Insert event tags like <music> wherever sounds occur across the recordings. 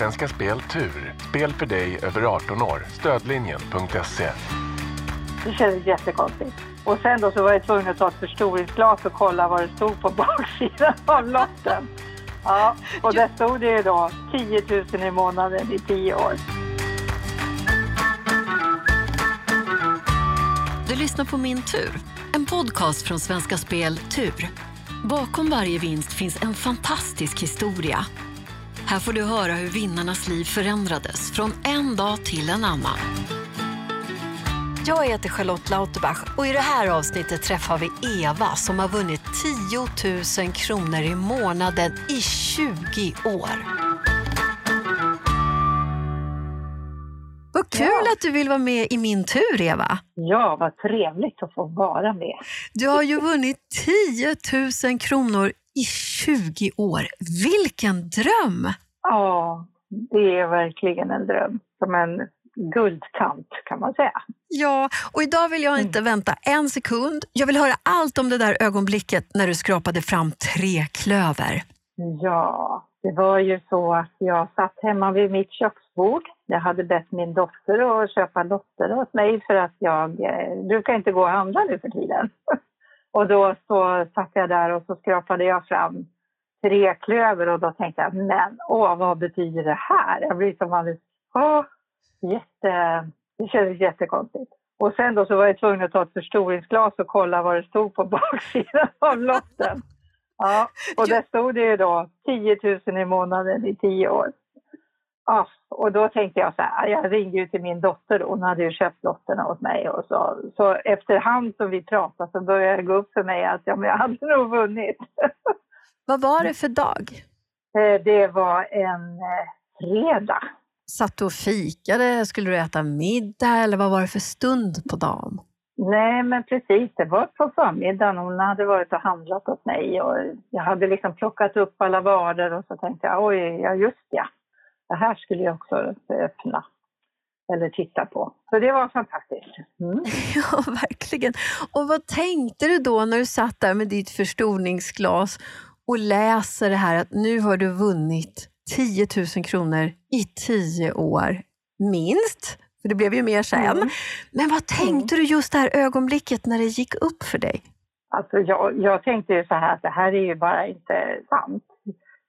Svenska Spel Tur. Spel för dig över 18 år. Stödlinjen.se. Det kändes jättekonstigt. Och sen då så var jag tvungen att ta ett förstoringsglas och kolla vad det stod på <laughs> baksidan av lotten. Ja, och där stod det ju då 10 000 i månaden i 10 år. Du lyssnar på Min tur, en podcast från Svenska Spel Tur. Bakom varje vinst finns en fantastisk historia. Här får du höra hur vinnarnas liv förändrades från en dag till en annan. Jag heter Charlotte Lauterbach och i det här avsnittet träffar vi Eva som har vunnit 10 000 kronor i månaden i 20 år. Vad kul ja. att du vill vara med i min tur, Eva. Ja, vad trevligt att få vara med. Du har ju vunnit 10 000 kronor i 20 år. Vilken dröm! Ja, det är verkligen en dröm. Som en guldkant kan man säga. Ja, och idag vill jag inte mm. vänta en sekund. Jag vill höra allt om det där ögonblicket när du skrapade fram tre klöver. Ja, det var ju så att jag satt hemma vid mitt köksbord. Jag hade bett min dotter att köpa lotter åt mig för att jag eh, brukar inte gå och handla nu för tiden. <laughs> och då så satt jag där och så skrapade jag fram tre klöver och då tänkte jag, men åh, vad betyder det här? Jag blir som alldeles, åh, jätte, det kändes jättekonstigt. Och sen då så var jag tvungen att ta ett förstoringsglas och kolla vad det stod på <laughs> baksidan av lotten. Ja, och där stod det ju då 10 000 i månaden i 10 år. Ja, och då tänkte jag så här, jag ringde ju till min dotter, hon hade ju köpt lotterna åt mig och så, så efterhand som vi pratade så började det gå upp för mig att ja, men jag hade nog vunnit. <laughs> Vad var det för dag? Eh, det var en eh, fredag. Satt du och fikade? Skulle du äta middag eller vad var det för stund på dagen? Nej, men precis. Det var på förmiddagen. Hon hade varit och handlat åt mig och jag hade liksom plockat upp alla varor och så tänkte jag, oj, ja just ja. Det här skulle jag också öppna eller titta på. Så det var fantastiskt. Mm. <laughs> Ja, verkligen. Och vad tänkte du då när du satt där med ditt förstoringsglas och läser det här att nu har du vunnit 10 000 kronor i 10 år, minst? För det blev ju mer sen. Mm. Men vad tänkte mm. du just det här ögonblicket när det gick upp för dig? Alltså jag, jag tänkte ju så här att det här är ju bara inte sant.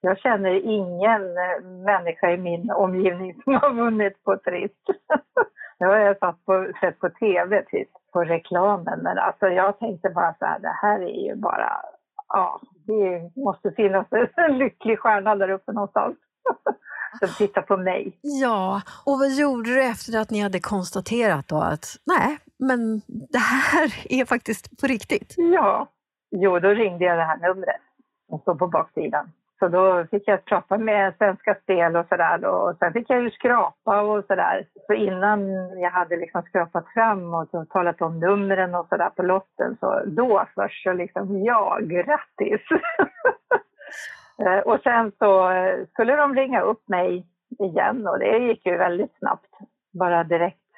Jag känner ingen eh, människa i min omgivning som har vunnit på Triss. <laughs> Det har jag satt på, sett på tv, typ, på reklamen. Men alltså jag tänkte bara så här, det här är ju bara, ja, det måste finnas en <laughs> lycklig stjärna där uppe någonstans. <laughs> som tittar på mig. Ja, och vad gjorde du efter att ni hade konstaterat då att nej, men det här är faktiskt på riktigt? Ja, jo då ringde jag det här numret som står på baksidan. Så då fick jag prata med Svenska Spel och sådär och sen fick jag ju skrapa och sådär. Så innan jag hade liksom skrapat fram och talat om numren och sådär på lotten så då först så liksom, ja, grattis! <laughs> Eh, och sen så eh, skulle de ringa upp mig igen och det gick ju väldigt snabbt. Bara direkt,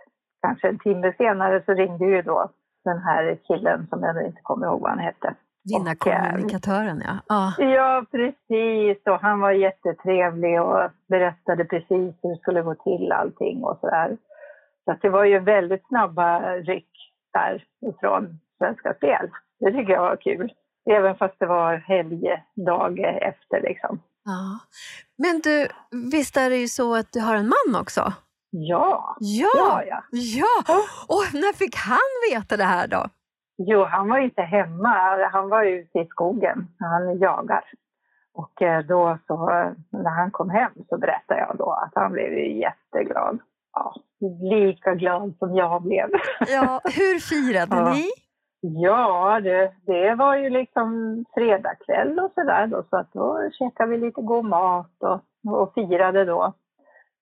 kanske en timme senare så ringde ju då den här killen som jag inte kommer ihåg vad han hette. Vinnarkommunikatören ja. Ah. Ja, precis. Och han var jättetrevlig och berättade precis hur det skulle gå till allting och sådär. Så det var ju väldigt snabba ryck där ifrån Svenska Spel. Det tycker jag var kul. Även fast det var helgdag efter liksom. Ja. Men du, visst är det ju så att du har en man också? Ja. Ja, ja. ja. ja. Och när fick han veta det här då? Jo, han var inte hemma. Han var ute i skogen. Han jagar. Och eh, då så, när han kom hem så berättade jag då att han blev jätteglad. Ja, lika glad som jag blev. Ja, hur firade <laughs> ja. ni? Ja, det, det var ju liksom fredagkväll och sådär då, så att då käkade vi lite god mat och, och firade då.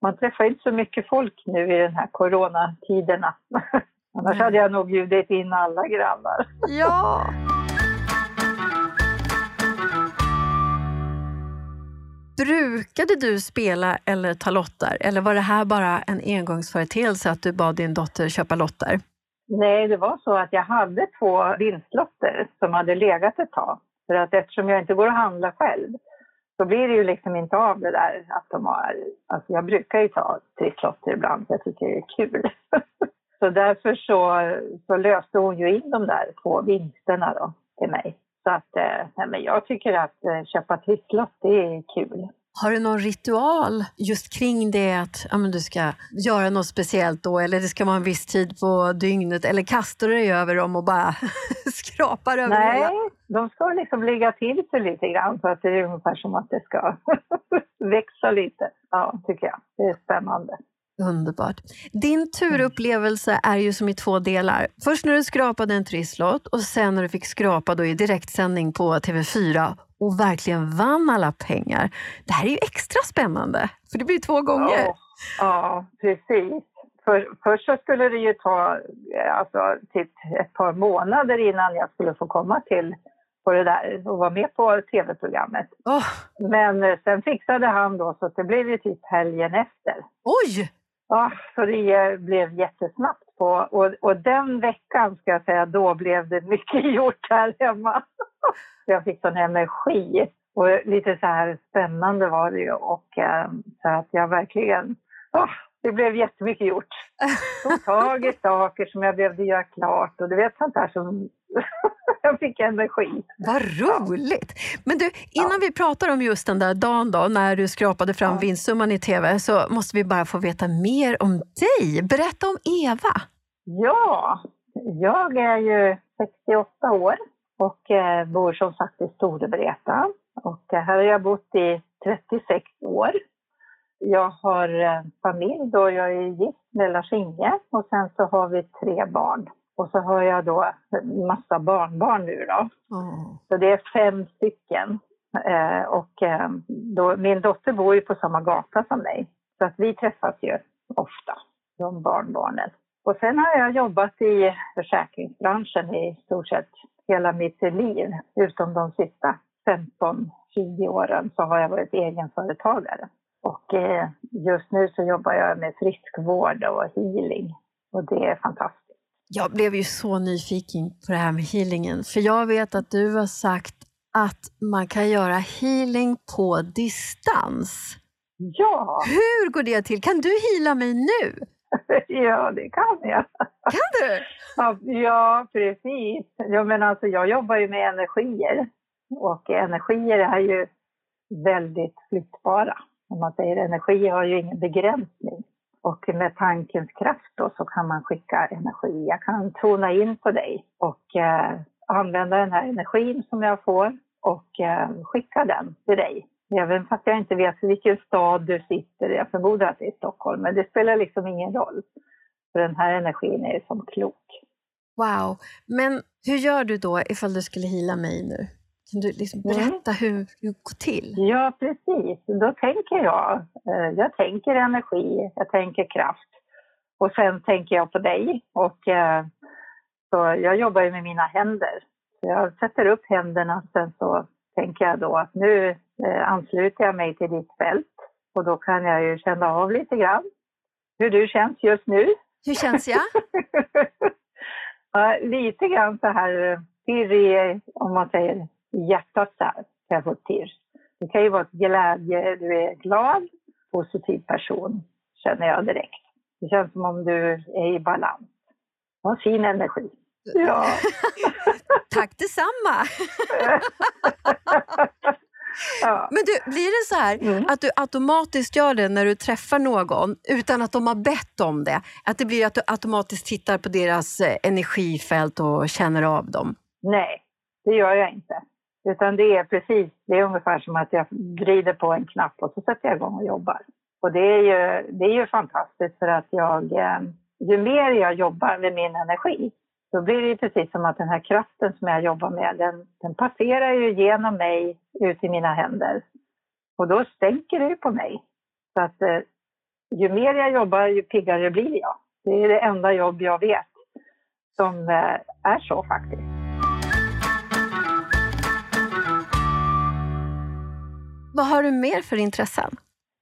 Man träffar inte så mycket folk nu i den här coronatiderna. <laughs> Annars hade jag nog bjudit in alla grannar. Ja! Brukade du spela eller ta lotter? Eller var det här bara en engångsföreteelse att du bad din dotter köpa lotter? Nej, det var så att jag hade två vinstlotter som hade legat ett tag. För att eftersom jag inte går och handlar själv då blir det ju liksom inte av det där att de har... Alltså jag brukar ju ta trisslotter ibland, för jag tycker det är kul. <laughs> så därför så, så löste hon ju in de där två vinsterna då till mig. Så att, eh, nej, men jag tycker att eh, köpa trisslott, det är kul. Har du någon ritual just kring det att ja, men du ska göra något speciellt då eller det ska vara en viss tid på dygnet eller kastar du dig över dem och bara <laughs> skrapar över Nej, hela? de ska liksom ligga till sig lite grann så att det är ungefär som att det ska <laughs> växa lite. Ja, tycker jag. Det är spännande. Underbart. Din turupplevelse är ju som i två delar. Först när du skrapade en trisslott och sen när du fick skrapa då i direktsändning på TV4 och verkligen vann alla pengar. Det här är ju extra spännande, för det blir två gånger. Ja, ja precis. För, först så skulle det ju ta alltså, typ ett par månader innan jag skulle få komma till på det där och vara med på tv-programmet. Oh, Men eh, sen fixade han då så att det blev ju typ helgen efter. oj! Ja, så det blev jättesnabbt på och, och den veckan ska jag säga, då blev det mycket <laughs> gjort här hemma. <laughs> Jag fick sån energi och lite så här spännande var det ju och eh, så att jag verkligen, Oh, det blev jättemycket gjort. <laughs> Tog tag i saker som jag behövde göra klart och du vet sånt där som <laughs> jag fick energi. Vad roligt! Men du, innan vi pratar om just den där dagen då, när du skrapade fram Ja. vinstsumman i TV, så måste vi bara få veta mer om dig. Berätta om Eva. Ja, jag är ju 68 år och eh, bor som sagt i Storvreta. Och eh, här har jag bott i 36 år. Jag har eh, familj då, jag är gift med Lars-Inge och sen så har vi tre barn. Och så har jag då en massa barnbarn nu då. Så det är fem stycken. Eh, och eh, då, min dotter bor ju på samma gata som mig. Så att vi träffas ju ofta, de barnbarnen. Och sen har jag jobbat i försäkringsbranschen i stort sett hela mitt liv. Utom de sista 15-20 åren så har jag varit egenföretagare. Och eh, just nu så jobbar jag med friskvård och healing. Och det är fantastiskt. Jag blev ju så nyfiken på det här med healingen, för jag vet att du har sagt att man kan göra healing på distans. Ja, Hur går det till? Kan du heala mig nu? <laughs> ja det kan jag. Kan du? Ja, Ja, precis. Ja, men alltså, jag jobbar ju med energier och energier är ju väldigt flyttbara. Om man säger energi har ju ingen begränsning. Och med tankens kraft då så kan man skicka energi. Jag kan tona in på dig och eh, använda den här energin som jag får och eh, skicka den till dig. Även fast jag inte vet vilken stad du sitter i. Jag förmodar att det är Stockholm, men det spelar liksom ingen roll. För den här energin är som klok. Wow. Men hur gör du då ifall du skulle heala mig nu? Kan du liksom Mm. berätta hur hur det går till? Ja, precis. Då tänker jag. eh, Jag tänker energi, jag tänker kraft. Och sen tänker jag på dig. Och, eh, så jag jobbar ju med mina händer. Jag sätter upp händerna, sen så tänker jag då att nu eh, ansluter jag mig till ditt fält. Och då kan jag ju känna av lite grann hur du känns just nu. Hur känns jag? <laughs> ja, lite grann så här pirr i, om man säger hjärtat pirr. Det kan ju vara ett glädje, du är glad, positiv person, känner jag direkt. Det känns som om du är i balans. Du har fin energi. Ja. <laughs> Tack detsamma! <laughs> ja. Men du, blir det så här Mm. att du automatiskt gör det när du träffar någon utan att de har bett om det? Att det blir att du automatiskt tittar på deras eh, energifält och känner av dem? Nej, det gör jag inte. Utan det är precis, det är ungefär som att jag vrider på en knapp och så sätter jag igång och jobbar. Och det är ju, det är ju fantastiskt för att jag, eh, ju mer jag jobbar med min energi, då blir det ju precis som att den här kraften som jag jobbar med, den, den passerar ju genom mig ut i mina händer. Och då stänker det ju på mig. Så att eh, ju mer jag jobbar, ju piggare blir jag. Det är det enda jobb jag vet som eh, är så faktiskt. Vad har du mer för intressen?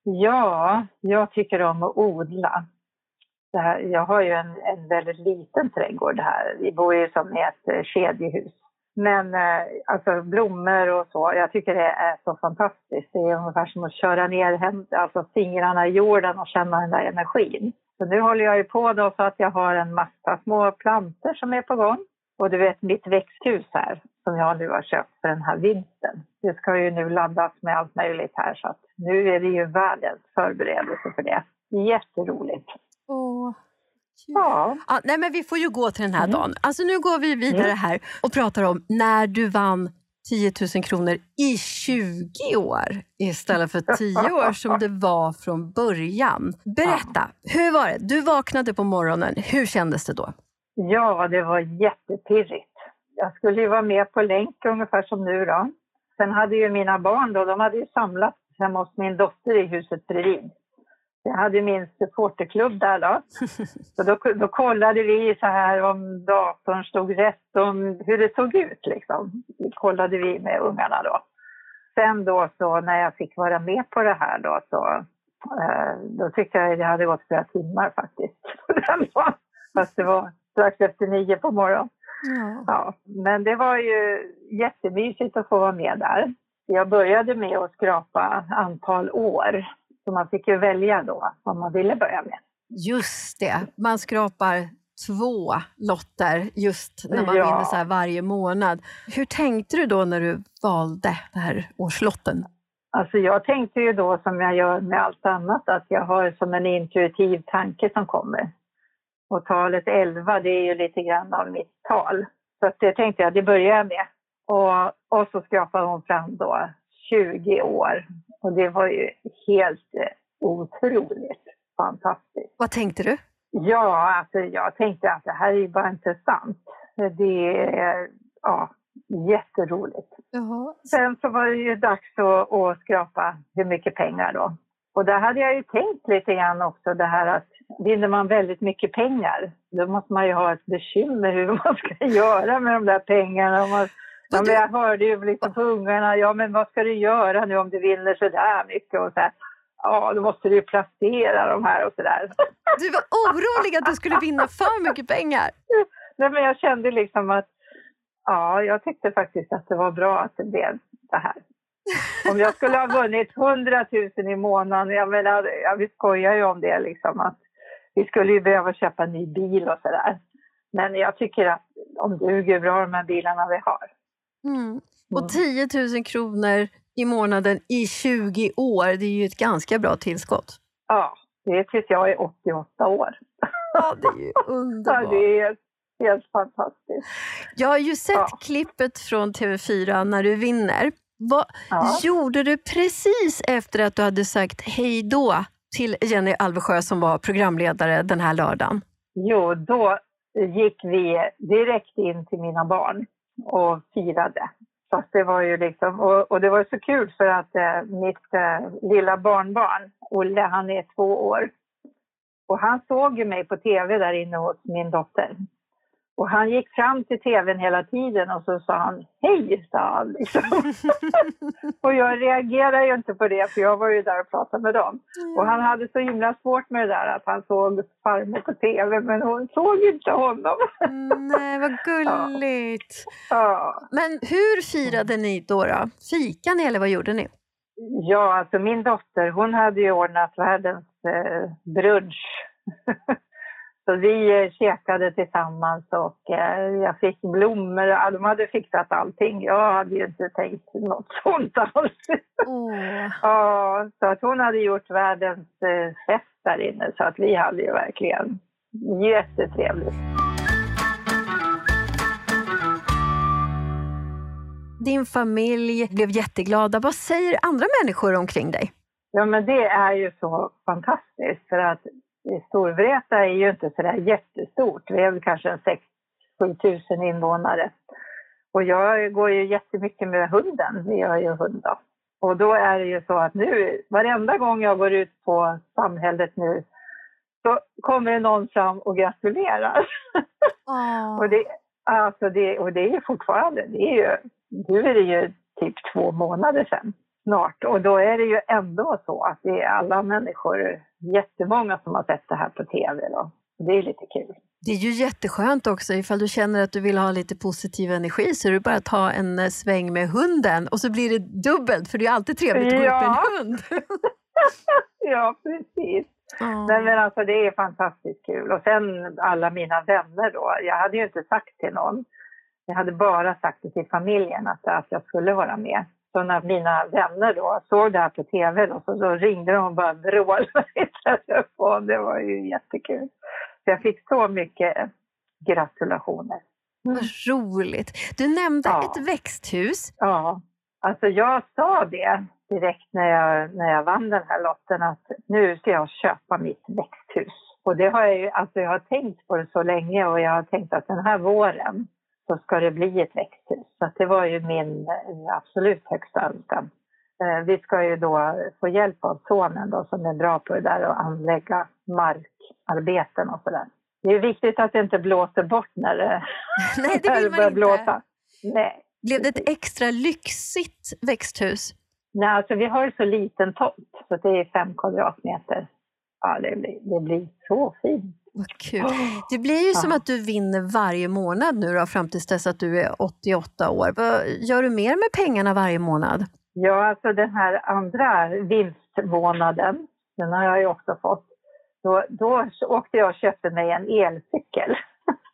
Ja, jag tycker om att odla. Det här, jag har ju en, en väldigt liten trädgård här. Vi bor ju som i ett eh, kedjehus. Men eh, alltså blommor och så, jag tycker det är så fantastiskt. Det är ungefär som att köra ner hem, alltså fingrarna i jorden och känna den där energin. Så nu håller jag ju på då så att jag har en massa små planter som är på gång. Och du vet mitt växthus här som jag nu har köpt för den här vintern. Det ska ju nu laddas med allt möjligt här så att nu är det ju världens förberedelse för det. Jätteroligt. Åh. Ja. Ja, nej, men vi får ju gå till den här Mm. dagen. Alltså, nu går vi vidare Mm. här och pratar om när du vann 10 000 kronor i 20 år istället för 10 <laughs> år som det var från början. Berätta, hur var det? Du vaknade på morgonen. Hur kändes det då? Ja, det var jättepirrigt. Jag skulle ju vara med på länk ungefär som nu då. Sen hade ju mina barn då, de hade ju samlats hemma hos min dotter i huset bredvid. Jag hade min supporterklubb där då. <laughs> Så då, då kollade vi så här om datorn stod rätt, om hur det såg ut liksom. Det kollade vi med ungarna då. Sen då så när jag fick vara med på det här då så eh, då tyckte jag det hade gått flera timmar faktiskt. <laughs> Fast det var strax efter nio på morgonen. Ja. Ja, men det var ju jättemysigt att få vara med där. Jag började med att skrapa antal år. Så man fick ju välja då vad man ville börja med. Just det, man skrapar två lotter just när man Ja. vinner så här varje månad. Hur tänkte du då när du valde den här årslotten? Alltså jag tänkte ju då som jag gör med allt annat att jag har som en intuitiv tanke som kommer. Och talet 11 det är ju lite grann av mitt tal. Så det tänkte jag, det börjar jag med. Och, och så skrapade hon fram då 20 år. Och det var ju helt eh, otroligt fantastiskt. Vad tänkte du? Ja, alltså jag tänkte att det här är ju bara inte sant. Det är ja, jätteroligt. Jaha. Sen så var det ju dags att, att skrapa hur mycket pengar då. Och där hade jag ju tänkt lite grann också det här att vinner man väldigt mycket pengar då måste man ju ha ett bekymmer hur <laughs> man ska göra med de där pengarna. Man, ja, men jag hörde ju liksom på ungarna, ja men vad ska du göra nu om du vinner så där mycket och så här. Ja, då måste du ju placera de här och så där. <laughs> Du var orolig att du skulle vinna för mycket pengar. Nej, men jag kände liksom att ja, jag tyckte faktiskt att det var bra att det blev så här. Om jag skulle ha vunnit 100 000 i månaden, jag menar, ja, vi skojar ju om det liksom att vi skulle ju behöva köpa en ny bil och sådär. Men jag tycker att de duger bra de här bilarna vi har. Mm. Och 10 000 kronor i månaden i 20 år, det är ju ett ganska bra tillskott. Ja, det är tills jag är 88 år. Ja, det är ju <laughs> Ja, underbart. det är helt fantastiskt. Jag har ju sett Ja. klippet från TV4 när du vinner. Vad Ja. gjorde du precis efter att du hade sagt hej då till Jenny Alvesjö som var programledare den här lördagen? Jo, då gick vi direkt in till mina barn och firade. Att det var ju liksom, och, och det var så kul för att eh, mitt eh, lilla barnbarn, Olle, han är två år. Och han såg ju mig på tv där inne hos min dotter. Och han gick fram till tvn hela tiden och så sa han hej, sa han. Liksom. <laughs> och jag reagerade ju inte på det för jag var ju där och pratade med dem. Och han hade så himla svårt med det där att han såg farmor på tv men hon såg inte honom. Mm, Nej, vad <laughs> gulligt. ja. Men hur firade ni då? då? Fikade ni eller vad gjorde ni? ja, alltså min dotter hon hade ju ordnat världens eh, brunch. <laughs> Så vi eh, käkade tillsammans och eh, jag fick blommor. Ja, de hade fixat allting. Jag hade ju inte tänkt något sånt alls. Åh. <laughs> Ja, så att hon hade gjort världens eh, fest där inne så att vi hade ju verkligen jättetrevligt. Din familj blev jätteglada. Vad säger andra människor omkring dig? Ja, men det är ju så fantastiskt för att Storvreta är ju inte så där jättestort. Vi är väl kanske en 6-7 tusen invånare. Och jag går ju jättemycket med hunden. Vi har ju hund då. Och då är det ju så att nu, varenda gång jag går ut på samhället nu så kommer det någon fram och gratulerar. <laughs> Och det, alltså det, och det är ju fortfarande, det är ju, nu är det ju typ två månader sedan snart. Och då är det ju ändå så att det är alla människor, jättemånga som har sett det här på tv då. Det är lite kul. Det är ju jätteskönt också ifall du känner att du vill ha lite positiv energi så är det bara att ta en eh, sväng med hunden och så blir det dubbelt för det är alltid trevligt att gå upp med en hund. <laughs> ja, precis. Oh. Nej, men alltså, det är fantastiskt kul. Och sen alla mina vänner då. Jag hade ju inte sagt till någon. Jag hade bara sagt det till familjen att, att jag skulle vara med. Så när mina vänner då såg det här på tv då, så, så ringde de och bara vrålade i telefon. Det var ju jättekul. Så jag fick så mycket gratulationer. Mm. Vad roligt. Du nämnde ja. ett växthus. Ja, alltså jag sa det direkt när jag, när jag vann den här lotten att nu ska jag köpa mitt växthus. Och det har jag ju, alltså jag har tänkt på det så länge och jag har tänkt att den här våren så ska det bli ett växthus. Så det var ju min absolut högsta önskan. Eh, vi ska ju då få hjälp av sonen då som är bra på det där och anlägga markarbeten och sådär. Det är viktigt att det inte blåser bort när det, <laughs> Nej, det vill man <laughs> inte. blåsa. Nej. Blev det ett extra lyxigt växthus? Nej, alltså vi har ju så liten tomt så det är fem kvadratmeter. Ja, det blir, det blir så fint. Vad kul. <gasps> Det blir ju som att du vinner varje månad nu då, fram tills dess att du är 88 år. Vad gör du mer med pengarna varje månad? Ja, alltså den här andra vinstmånaden, den har jag ju också fått. Då, då åkte jag och köpte mig en elcykel. <laughs>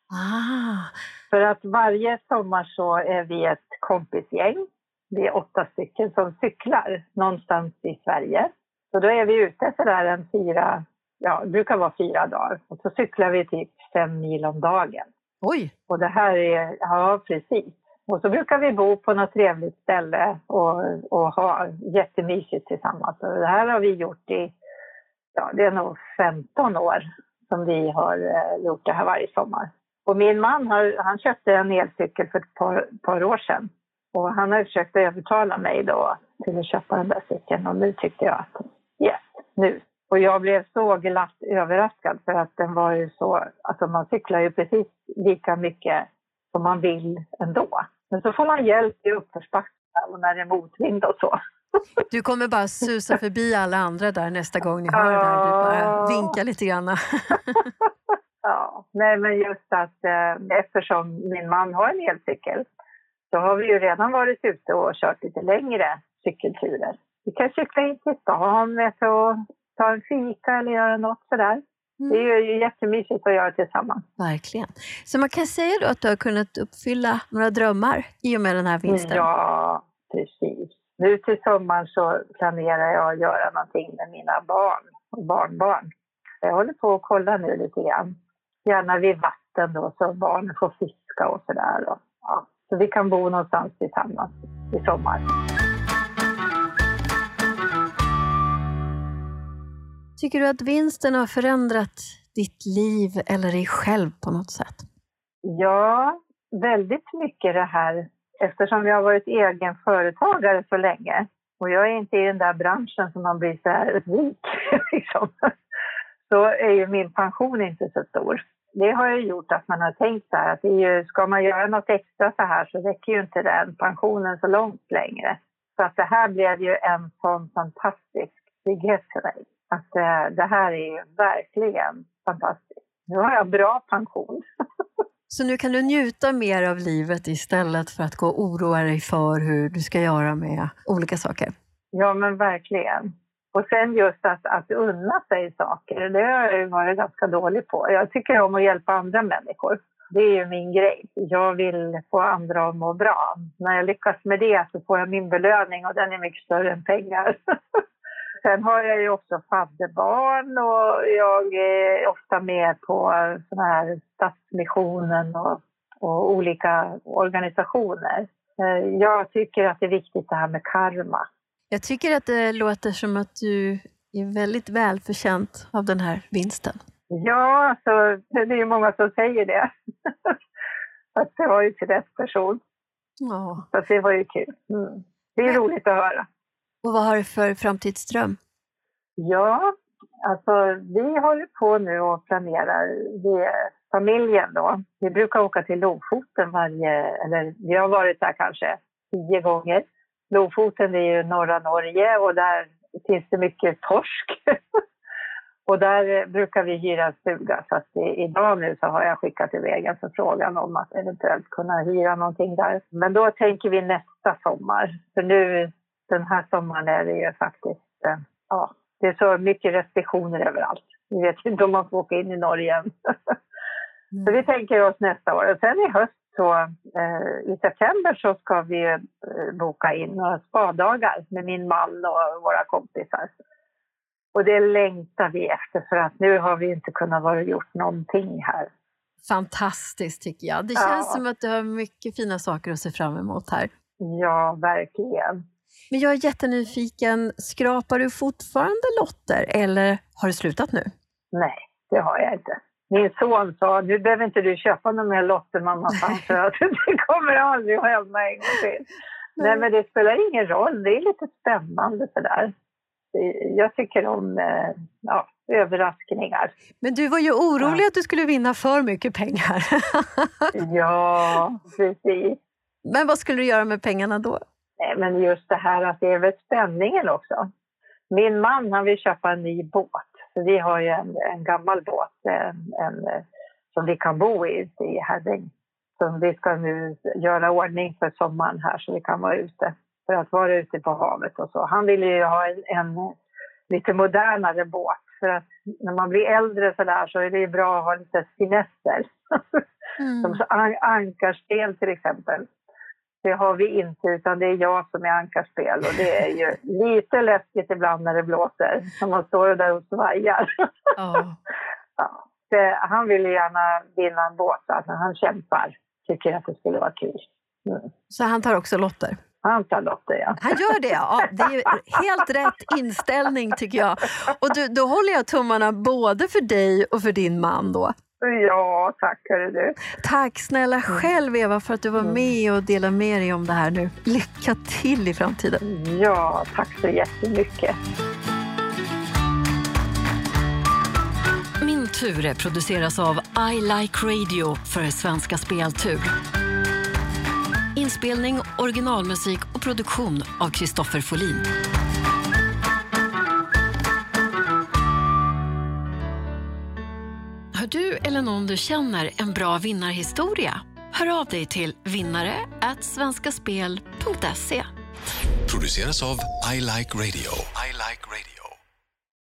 Ah. För att varje sommar så är vi ett kompisgäng. Vi är åtta stycken som cyklar någonstans i Sverige. Så då är vi ute sådär en fyra, ja det brukar vara fyra dagar. Och så cyklar vi typ fem mil om dagen. Oj! Och det här är, ja precis. Och så brukar vi bo på något trevligt ställe och, och ha jättemysigt tillsammans. Och det här har vi gjort i, ja det är nog 15 år som vi har eh, gjort det här varje sommar. Och min man har, han köpte en elcykel för ett par, par år sedan. Och han har försökt övertala mig då till att köpa den där cykeln och nu tyckte jag att yes, nu. Och jag blev så glatt överraskad för att den var ju så, alltså man cyklar ju precis lika mycket som man vill ändå. Men så får man hjälp i uppförsbacke och när det är motvind och så. <laughs> Du kommer bara susa förbi alla andra där nästa gång ni hör det där. Du bara vinkar lite grann. <laughs> ja, nej men just att eh, eftersom min man har en elcykel så har vi ju redan varit ute och kört lite längre cykelturer. Vi kan cykla in till stan vet, och ta en fika eller göra något sådär. Mm. Det är ju jättemysigt att göra tillsammans. Verkligen. Så man kan säga då att du har kunnat uppfylla några drömmar i och med den här vinsten? Ja, precis. Nu till sommaren så planerar jag att göra någonting med mina barn och barnbarn. Jag håller på att kolla nu lite grann. Gärna vid vatten då så barnen får fiska och sådär. Ja, så vi kan bo någonstans tillsammans i sommar. Tycker du att vinsten har förändrat ditt liv eller dig själv på något sätt? Ja, väldigt mycket det här eftersom jag har varit egen företagare så länge och jag är inte i den där branschen som man blir så här rik, <laughs> liksom, så är ju min pension inte så stor. Det har ju gjort att man har tänkt så här att ju, ska man göra något extra så här så räcker ju inte den pensionen så långt längre. Så att det här blev ju en sån fantastisk trygghet för mig. Att eh, det här är ju verkligen fantastiskt. Nu har jag bra pension. <laughs> Så nu kan du njuta mer av livet istället för att gå och oroa dig för hur du ska göra med olika saker? Ja, men verkligen. Och sen just att, att unna sig saker, det har jag varit ganska dålig på. Jag tycker om att hjälpa andra människor. Det är ju min grej. Jag vill få andra att må bra. När jag lyckas med det så får jag min belöning och den är mycket större än pengar. <laughs> Sen har jag ju också fadderbarn och jag är ofta med på såna här Stadsmissionen och, och olika organisationer. Eh, jag tycker att det är viktigt det här med karma. Jag tycker att det låter som att du är väldigt välförtjänt av den här vinsten. Ja, alltså, det är ju många som säger det. <laughs> att det var ju till rätt person. Ja. Så det var ju kul. Mm. Det är roligt att höra. Och vad har du för framtidsdröm? Ja, alltså vi håller på nu och planerar, vi, familjen då. Vi brukar åka till Lofoten varje, eller vi har varit där kanske tio gånger. Lofoten är ju norra Norge och där finns det mycket torsk. <laughs> Och där eh, brukar vi hyra en stuga. Så att idag nu så har jag skickat iväg en förfrågan om att eventuellt kunna hyra någonting där. Men då tänker vi nästa sommar. För nu den här sommaren är det ju faktiskt, eh, ja, det är så mycket restriktioner överallt. Vi vet inte om man får åka in i Norge än. <laughs> Så vi tänker oss nästa år. Och sen i höst så, eh, i september så ska vi eh, boka in några spadagar med min man och våra kompisar. Och det längtar vi efter för att nu har vi inte kunnat vara gjort någonting här. Fantastiskt tycker jag. Det Ja. känns som att du har mycket fina saker att se fram emot här. Ja, verkligen. Men jag är jättenyfiken, skrapar du fortfarande lotter eller har du slutat nu? Nej, det har jag inte. Min son sa, nu behöver inte du köpa några mer lotter mamma, för <laughs> att det kommer aldrig att hända en gång till. Nej, men det spelar ingen roll. Det är lite spännande sådär. Jag tycker om eh, ja, överraskningar. Men du var ju orolig att du skulle vinna för mycket pengar. <laughs> Ja, precis. Men vad skulle du göra med pengarna då? Nej, Men just det här att det är väl spänningen också. Min man han vill köpa en ny båt. Så vi har ju en, en gammal båt en, en, eh, som vi kan bo i ute i Herräng. Som vi ska nu göra ordning för sommaren här så vi kan vara ute. För att vara ute på havet och så. Han vill ju ha en, en lite modernare båt. För att när man blir äldre så där så är det bra att ha lite finesser. <laughs> Mm. Som an- ankarspel till exempel. Det har vi inte, utan det är jag som är ankarspel. Och det är ju lite läskigt ibland när det blåser. När man står där och svajar. Ja. <laughs> ja. det, han vill gärna vinna en båt, alltså han kämpar. Tycker att det skulle vara kul. Mm. Så han tar också lotter? Han tar lotter, ja. Han gör det, ja. Det är helt rätt inställning tycker jag. Och du, då håller jag tummarna både för dig och för din man då. Ja, tack hörru du. Tack snälla själv Eva för att du var med och delade med dig om det här nu. Lycka till i framtiden. Ja, tack så jättemycket. Min tur produceras av I Like Radio för Svenska Speltur. Inspelning, originalmusik och produktion av Kristoffer Folin. Har du eller någon du känner en bra vinnarhistoria? Hör av dig till vinnare svenskaspel.se. Produceras av I Like Radio. I like radio.